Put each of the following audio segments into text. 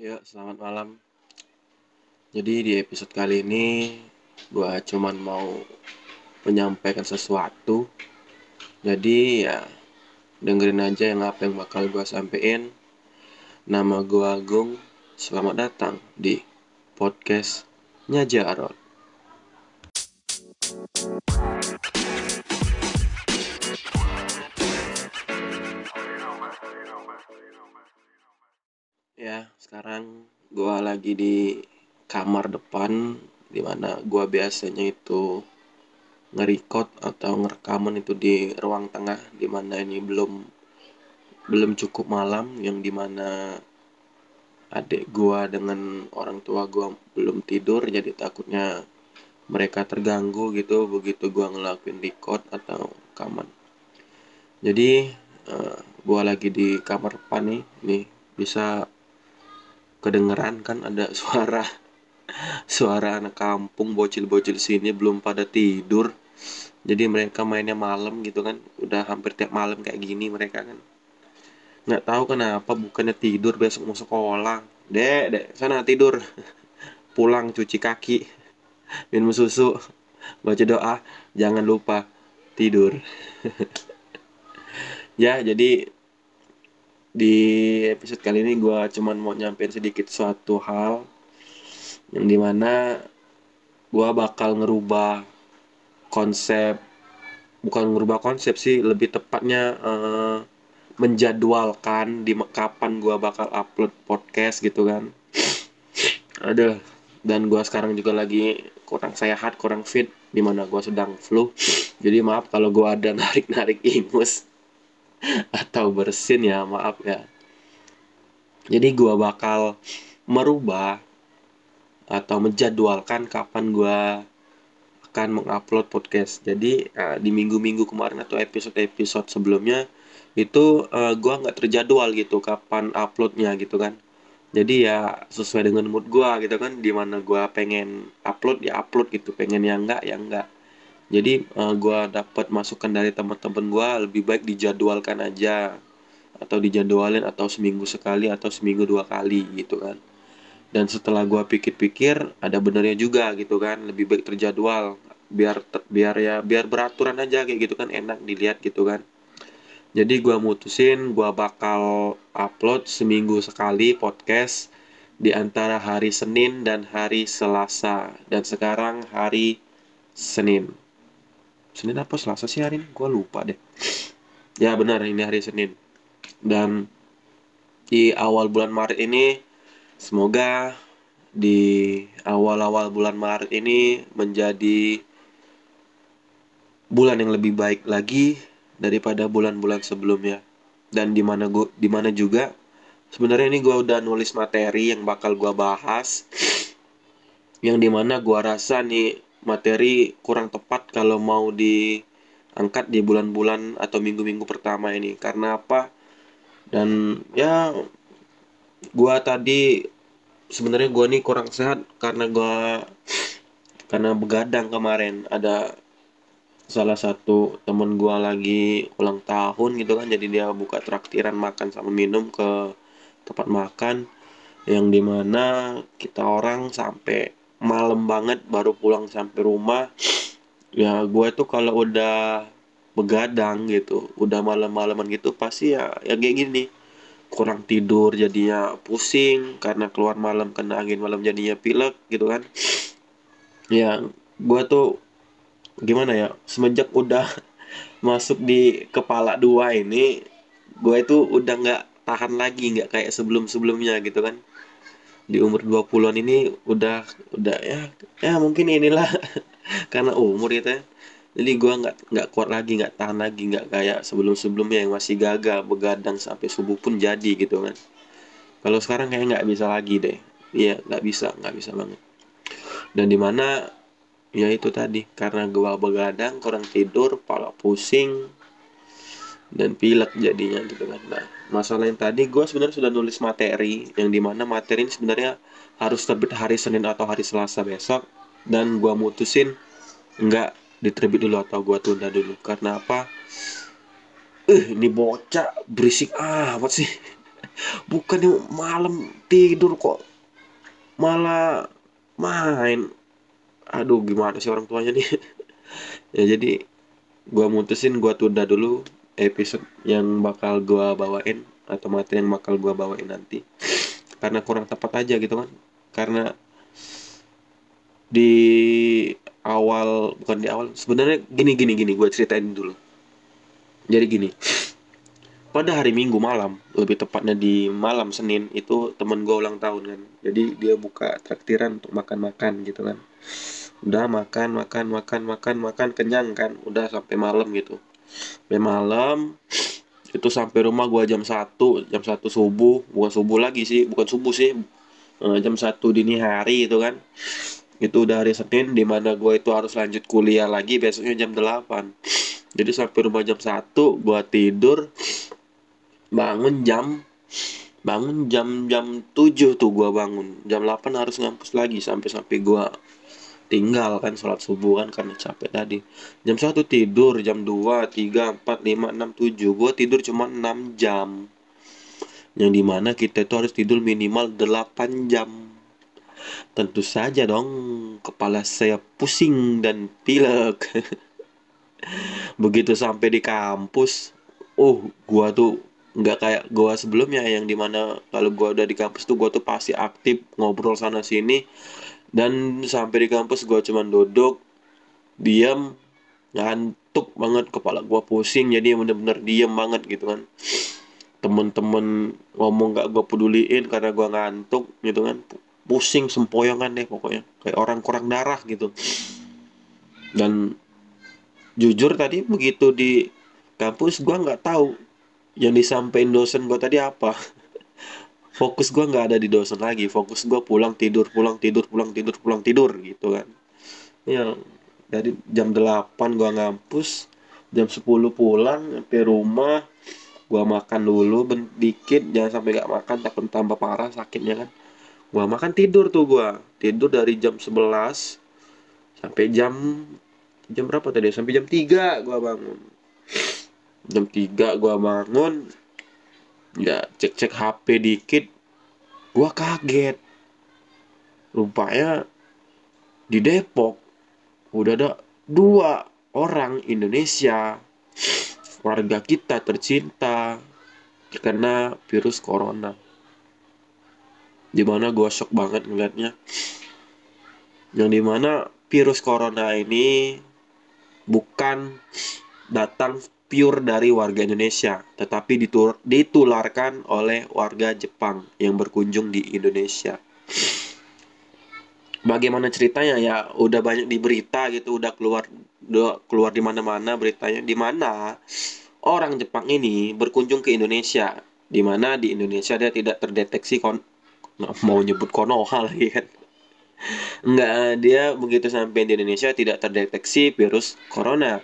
Ya, selamat malam. Jadi di episode kali ini gua cuman mau menyampaikan sesuatu. Jadi ya dengerin aja yang apa yang bakal gua sampein. Nama gua Agung. Selamat datang di podcastnya Jarot. Ya, sekarang gua lagi di kamar depan di mana gua biasanya itu nge-record atau ngerekaman itu di ruang tengah di mana ini belum belum cukup malam yang di mana adik gua dengan orang tua gua belum tidur jadi takutnya mereka terganggu gitu begitu gua ngelakuin record atau rekaman. Jadi uh, gua lagi di kamar depan nih nih bisa kedengeran kan ada suara suara anak kampung bocil-bocil sini belum pada tidur. Jadi mereka mainnya malam gitu kan udah hampir tiap malam kayak gini mereka kan. Nggak tahu kenapa bukannya tidur besok mau sekolah. Dek dek sana tidur. Pulang cuci kaki minum susu baca doa. Jangan lupa tidur. Ya jadi di episode kali ini gue cuman mau nyampein sedikit suatu hal yang di mana gue bakal ngerubah konsep bukan ngerubah konsep sih lebih tepatnya uh, menjadwalkan di kapan gue bakal upload podcast gitu kan. Ada dan gue sekarang juga lagi kurang sehat kurang fit di mana gue sedang flu. Jadi maaf kalau gue ada narik narik ingus atau bersin ya maaf ya jadi gue bakal merubah atau menjadwalkan kapan gue akan mengupload podcast. Jadi uh, di minggu-minggu kemarin atau episode-episode sebelumnya itu uh, gua nggak terjadwal gitu kapan uploadnya gitu kan. Jadi ya sesuai dengan mood gua gitu kan. Di mana gua pengen upload ya upload gitu, pengen yang enggak ya enggak. Jadi uh, gua dapat masukan dari teman-teman gua lebih baik dijadwalkan aja atau dijadwalin atau seminggu sekali atau seminggu dua kali gitu kan. Dan setelah gue pikir-pikir ada benernya juga gitu kan. Lebih baik terjadwal biar ter, biar ya biar beraturan aja kayak gitu kan enak dilihat gitu kan. Jadi gue mutusin gue bakal upload seminggu sekali podcast di antara hari Senin dan hari Selasa. Dan sekarang hari Senin Senin apa? Selasa sih hari ini gue lupa deh. Ya benar ini hari Senin. Dan di awal bulan Maret ini Semoga di awal-awal bulan Maret ini menjadi bulan yang lebih baik lagi daripada bulan-bulan sebelumnya. Dan di mana gua di mana juga sebenarnya ini gue udah nulis materi yang bakal gue bahas yang di mana gue rasa nih materi kurang tepat kalau mau diangkat di bulan-bulan atau minggu-minggu pertama ini. Karena apa? Dan ya gua tadi sebenarnya gua nih kurang sehat karena gua karena begadang kemarin. Ada salah satu temen gua lagi ulang tahun gitu kan jadi dia buka traktiran makan sama minum ke tempat makan yang di mana kita orang sampai malam banget baru pulang sampai rumah. Ya gue tuh kalau udah begadang gitu udah malam-malaman gitu pasti ya ya kayak gini. Kurang tidur jadinya pusing karena keluar malam kena angin malam jadinya pilek gitu kan. Ya gue tuh gimana ya semenjak udah masuk di kepala dua ini gue itu udah nggak tahan lagi nggak kayak sebelum sebelumnya gitu kan di umur 20-an ini udah udah ya ya mungkin inilah. Karena umur gitu ya jadi gue nggak nggak kuat lagi nggak tahan lagi nggak kayak sebelum sebelumnya yang masih gagah begadang sampai subuh pun jadi gitu kan. Kalau sekarang kayak nggak bisa lagi deh. Iya nggak bisa nggak bisa banget. Dan di mana ya itu tadi karena gue begadang kurang tidur kepala pusing dan pilek jadinya gitu kan. Nah masalah yang tadi gue sebenarnya sudah nulis materi yang di mana materi ini sebenarnya harus terbit hari Senin atau hari Selasa besok. Dan gue mutusin nggak diterbit dulu atau gua tunda dulu. Karena apa? Eh ini bocah berisik ah apa sih bukannya malam tidur kok. Malah main. Aduh gimana sih orang tuanya nih? Ya jadi gua mutusin gua tunda dulu episode yang bakal gua bawain atau materi yang bakal gua bawain nanti. Karena kurang tepat aja gitu kan. Karena di awal bukan di awal sebenarnya gini gini gini gue ceritain dulu. Jadi gini pada hari Minggu malam lebih tepatnya di malam Senin itu temen gue ulang tahun kan. Jadi dia buka traktiran untuk makan-makan gitu kan. Udah makan makan makan makan makan kenyang kan. Udah sampai malam gitu sampai malam itu sampai rumah gua jam satu jam satu subuh. Bukan subuh lagi sih bukan subuh sih. Eh, jam satu dini hari itu kan. Itu udah hari Senin di mana gua itu harus lanjut kuliah lagi besoknya jam 8 jadi sampai rumah jam satu gua tidur bangun jam bangun jam jam 7 tuh gua bangun. Jam 8 harus ngampus lagi sampai sampai gua tinggal kan sholat subuh kan karena capek tadi. Jam satu tidur jam 2 3 4 5 6 7 gue tidur cuma 6 jam. Yang di mana kita itu harus tidur minimal 8 jam. Tentu saja dong kepala saya pusing dan pilek. Begitu sampai di kampus oh gua tuh nggak kayak gua sebelumnya yang di mana kalau gua udah di kampus tuh gua tuh pasti aktif ngobrol sana sini dan sampai di kampus gue cuman duduk diam ngantuk banget kepala gue pusing jadi bener-bener diam banget gitu kan. Temen-temen ngomong gak gue peduliin karena gue ngantuk gitu kan. Pusing sempoyongan deh pokoknya. Kayak orang kurang darah gitu. Dan jujur tadi begitu di kampus gue nggak tahu yang disampaikan dosen gue tadi apa fokus gue nggak ada di dosen lagi fokus gue pulang tidur pulang tidur pulang tidur pulang tidur gitu kan. Ya dari jam 8 gue ngampus jam 10 pulang sampai rumah gue makan dulu dikit jangan sampai gak makan takut tambah parah sakitnya kan. Gue makan tidur tuh gue tidur dari jam 11 sampai jam jam berapa tadi? Sampai jam 3 gue bangun. Jam 3 gue bangun ya cek cek HP dikit gua kaget. Rupanya di Depok udah ada dua orang Indonesia. Warga kita tercinta terkena virus corona. Di mana gua shock banget ngeliatnya. Yang di mana virus corona ini bukan datang pure dari warga Indonesia, tetapi ditularkan oleh warga Jepang yang berkunjung di Indonesia. Bagaimana ceritanya ya? Udah banyak di berita gitu, udah keluar udah keluar di mana-mana beritanya di mana orang Jepang ini berkunjung ke Indonesia, di mana di Indonesia dia tidak terdeteksi kon mau nyebut konoha lagi kan. Enggak, dia begitu sampai di Indonesia tidak terdeteksi virus corona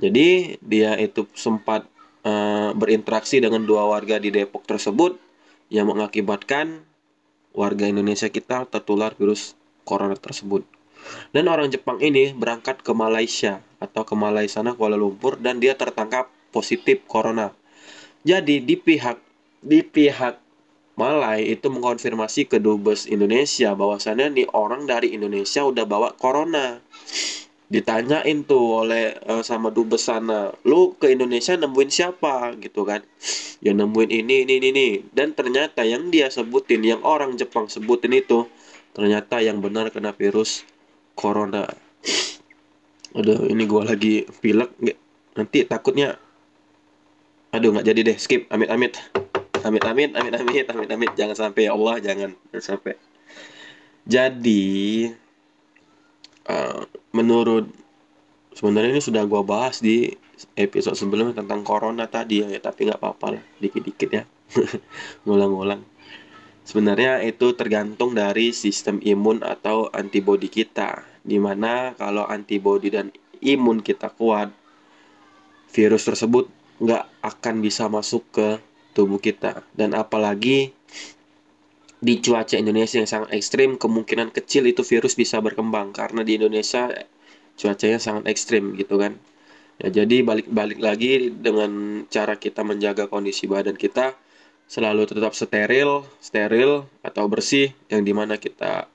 jadi dia itu sempat uh, berinteraksi dengan dua warga di Depok tersebut yang mengakibatkan warga Indonesia kita tertular virus corona tersebut. Dan orang Jepang ini berangkat ke Malaysia atau ke Malaysia Kuala Lumpur dan dia tertangkap positif corona. Jadi di pihak di pihak Malai itu mengkonfirmasi ke dubes Indonesia bahwasannya nih orang dari Indonesia udah bawa corona ditanyain tuh oleh uh, sama dubes sana lu ke Indonesia nemuin siapa? Gitu kan. Yang nemuin ini ini ini, dan ternyata yang dia sebutin yang orang Jepang sebutin itu ternyata yang benar kena virus corona. Aduh ini gua lagi pilek nanti takutnya. Aduh nggak jadi deh skip amit amit. Amit amit amit amit amit amit. Jangan sampai ya Allah jangan, jangan sampai. Jadi uh, menurut sebenarnya ini sudah gua bahas di episode sebelumnya tentang corona tadi ya, tapi nggak apa-apa lah dikit-dikit ya. Ngulang-ngulang sebenarnya itu tergantung dari sistem imun atau antibodi kita di mana kalau antibodi dan imun kita kuat virus tersebut nggak akan bisa masuk ke tubuh kita. Dan apalagi di cuaca Indonesia yang sangat ekstrim, kemungkinan kecil itu virus bisa berkembang karena di Indonesia cuacanya sangat ekstrim gitu kan. Ya, jadi balik-balik lagi dengan cara kita menjaga kondisi badan kita, selalu tetap steril, steril atau bersih yang di mana kita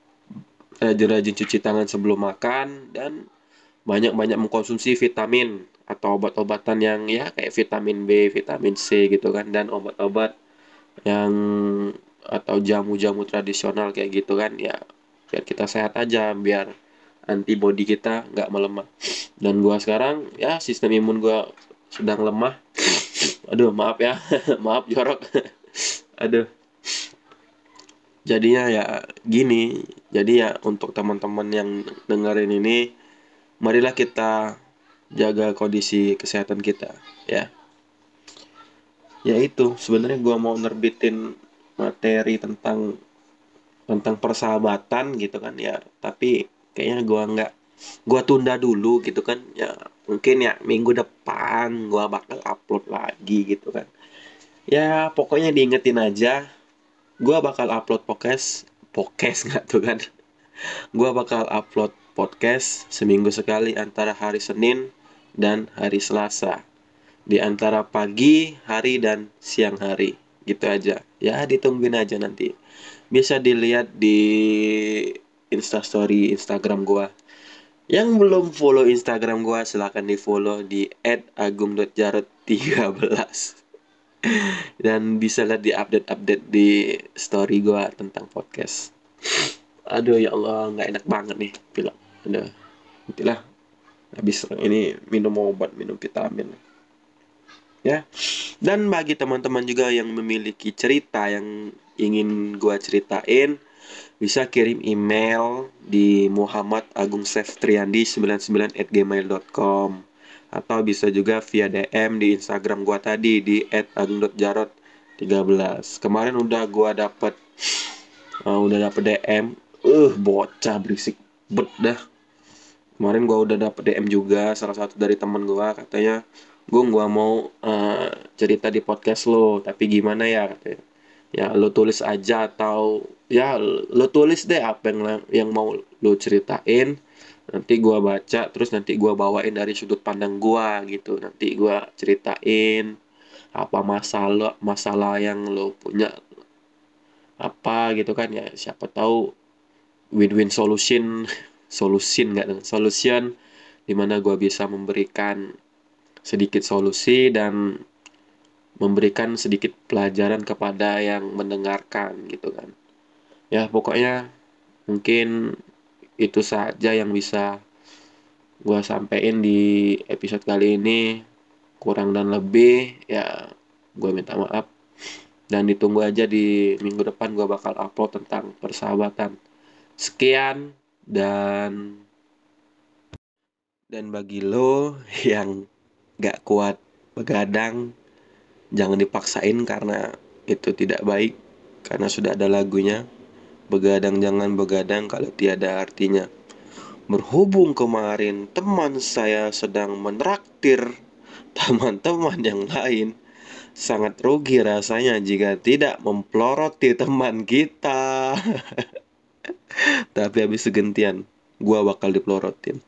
rajin-rajin cuci tangan sebelum makan dan banyak-banyak mengkonsumsi vitamin atau obat-obatan yang ya kayak vitamin B, vitamin C gitu kan dan obat-obat yang atau jamu-jamu tradisional kayak gitu kan ya biar kita sehat aja biar antibody kita nggak melemah. Dan gua sekarang ya sistem imun gua sedang lemah. Aduh maaf ya. Maaf jorok. Aduh. Jadinya ya gini jadi ya untuk teman-teman yang dengerin ini marilah kita jaga kondisi kesehatan kita ya. Ya itu sebenarnya gua mau nerbitin materi tentang tentang persahabatan gitu kan ya. Tapi kayaknya gua nggak gua tunda dulu gitu kan ya. Mungkin ya minggu depan gua bakal upload lagi gitu kan. Ya pokoknya diingetin aja gua bakal upload podcast podcast nggak tuh kan. Gua bakal upload podcast seminggu sekali antara hari Senin dan hari Selasa. Di antara pagi hari dan siang hari gitu aja. Ya ditungguin aja nanti. Bisa dilihat di instastory Instagram gua. Yang belum follow Instagram gua silahkan di follow di @agum.jarot13 dan bisa lihat di update-update di story gua tentang podcast. Aduh ya Allah nggak enak banget nih pilek aduh nantilah. Habis ini minum obat minum vitamin ya. Dan bagi teman-teman juga yang memiliki cerita yang ingin gua ceritain bisa kirim email di Muhammad Agung Triandi 99 at gmail.com atau bisa juga via DM di Instagram gua tadi di @agung.jarot 13 kemarin udah gua dapet uh, udah dapet DM uh bocah berisik bet dah. Kemarin gua udah dapet DM juga salah satu dari temen gua katanya gue gua mau uh, cerita di podcast lo tapi gimana ya katanya ya lo tulis aja atau ya lo tulis deh apa yang yang mau lo ceritain. Nanti gua baca terus nanti gua bawain dari sudut pandang gua gitu. Nanti gua ceritain apa masalah masalah yang lo punya apa gitu kan ya. Siapa tahu win-win solution solution nggak solution di mana gua bisa memberikan sedikit solusi dan memberikan sedikit pelajaran kepada yang mendengarkan gitu kan. Ya pokoknya mungkin itu saja yang bisa gue sampein di episode kali ini. Kurang dan lebih ya gue minta maaf. Dan ditunggu aja di minggu depan gue bakal upload tentang persahabatan. Sekian dan dan bagi lo yang gak kuat begadang jangan dipaksain karena itu tidak baik karena sudah ada lagunya. Begadang jangan begadang kalau tiada artinya. Berhubung kemarin teman saya sedang menraktir teman-teman yang lain sangat rugi rasanya jika tidak memploroti teman kita. Tapi habis segentian gua bakal diplorotin